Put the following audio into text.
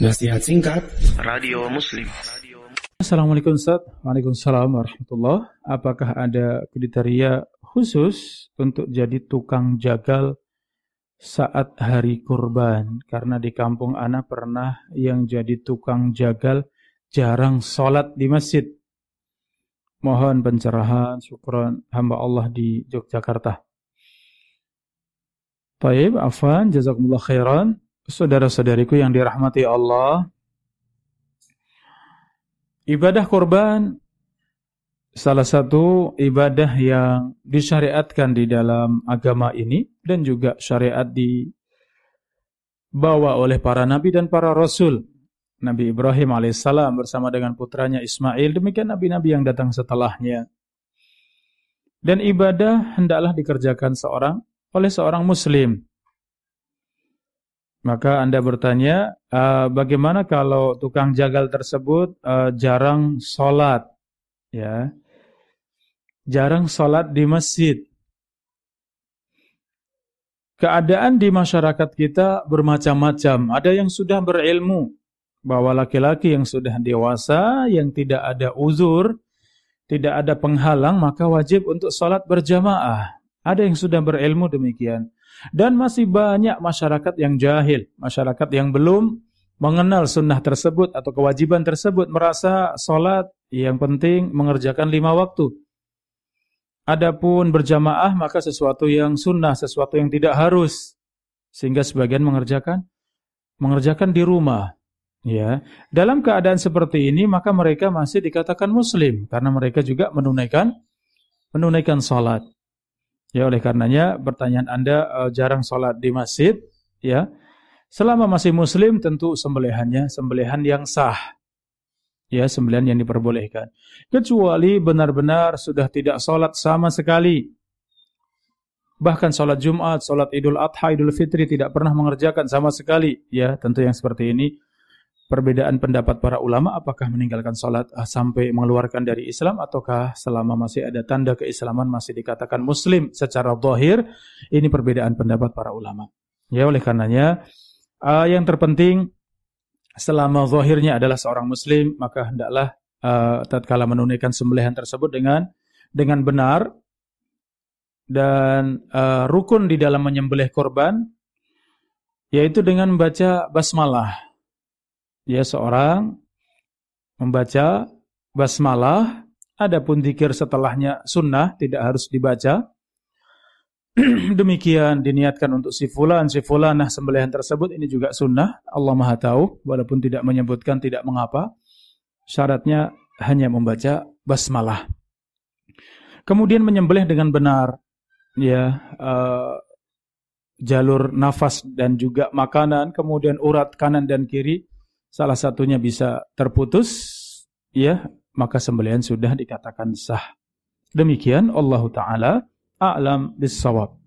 Nasihat singkat Radio Muslim. Assalamualaikum Ustaz. Waalaikumsalam warahmatullah. Apakah ada kriteria khusus untuk jadi tukang jagal saat hari kurban? Karena di kampung Ana pernah yang jadi tukang jagal jarang sholat di masjid. Mohon pencerahan, syukron hamba Allah di Yogyakarta. Baik, afan, jazakumullah khairan. Saudara-saudariku yang dirahmati Allah, ibadah kurban salah satu ibadah yang disyariatkan di dalam agama ini dan juga syariat dibawa oleh para nabi dan para rasul. Nabi Ibrahim alaihissalam bersama dengan putranya Ismail, demikian nabi-nabi yang datang setelahnya. Dan ibadah hendaklah dikerjakan seorang oleh seorang muslim maka Anda bertanya, uh, bagaimana kalau tukang jagal tersebut uh, jarang sholat? Ya, jarang sholat di masjid. Keadaan di masyarakat kita bermacam-macam. Ada yang sudah berilmu bahwa laki-laki yang sudah dewasa, yang tidak ada uzur, tidak ada penghalang, maka wajib untuk sholat berjamaah. Ada yang sudah berilmu demikian. Dan masih banyak masyarakat yang jahil, masyarakat yang belum mengenal sunnah tersebut atau kewajiban tersebut, merasa sholat yang penting mengerjakan lima waktu. Adapun berjamaah maka sesuatu yang sunnah, sesuatu yang tidak harus. Sehingga sebagian mengerjakan mengerjakan di rumah. Ya, dalam keadaan seperti ini maka mereka masih dikatakan muslim karena mereka juga menunaikan menunaikan salat. Ya oleh karenanya pertanyaan Anda uh, jarang sholat di masjid, ya. Selama masih muslim tentu sembelihannya sembelihan yang sah. Ya, sembelihan yang diperbolehkan. Kecuali benar-benar sudah tidak sholat sama sekali. Bahkan sholat Jumat, sholat Idul Adha, Idul Fitri tidak pernah mengerjakan sama sekali. Ya, tentu yang seperti ini perbedaan pendapat para ulama apakah meninggalkan sholat uh, sampai mengeluarkan dari Islam ataukah selama masih ada tanda keislaman masih dikatakan muslim secara zahir? Ini perbedaan pendapat para ulama. Ya oleh karenanya uh, yang terpenting selama zahirnya adalah seorang muslim maka hendaklah uh, tatkala menunaikan sembelihan tersebut dengan dengan benar dan uh, rukun di dalam menyembelih korban yaitu dengan membaca basmalah ya seorang membaca basmalah, adapun zikir setelahnya sunnah tidak harus dibaca. Demikian diniatkan untuk si fulan, si fulanah sembelihan tersebut ini juga sunnah. Allah Maha tahu walaupun tidak menyebutkan tidak mengapa. Syaratnya hanya membaca basmalah. Kemudian menyembelih dengan benar ya uh, jalur nafas dan juga makanan, kemudian urat kanan dan kiri salah satunya bisa terputus, ya, maka sembelihan sudah dikatakan sah. Demikian Allah taala a'lam bissawab.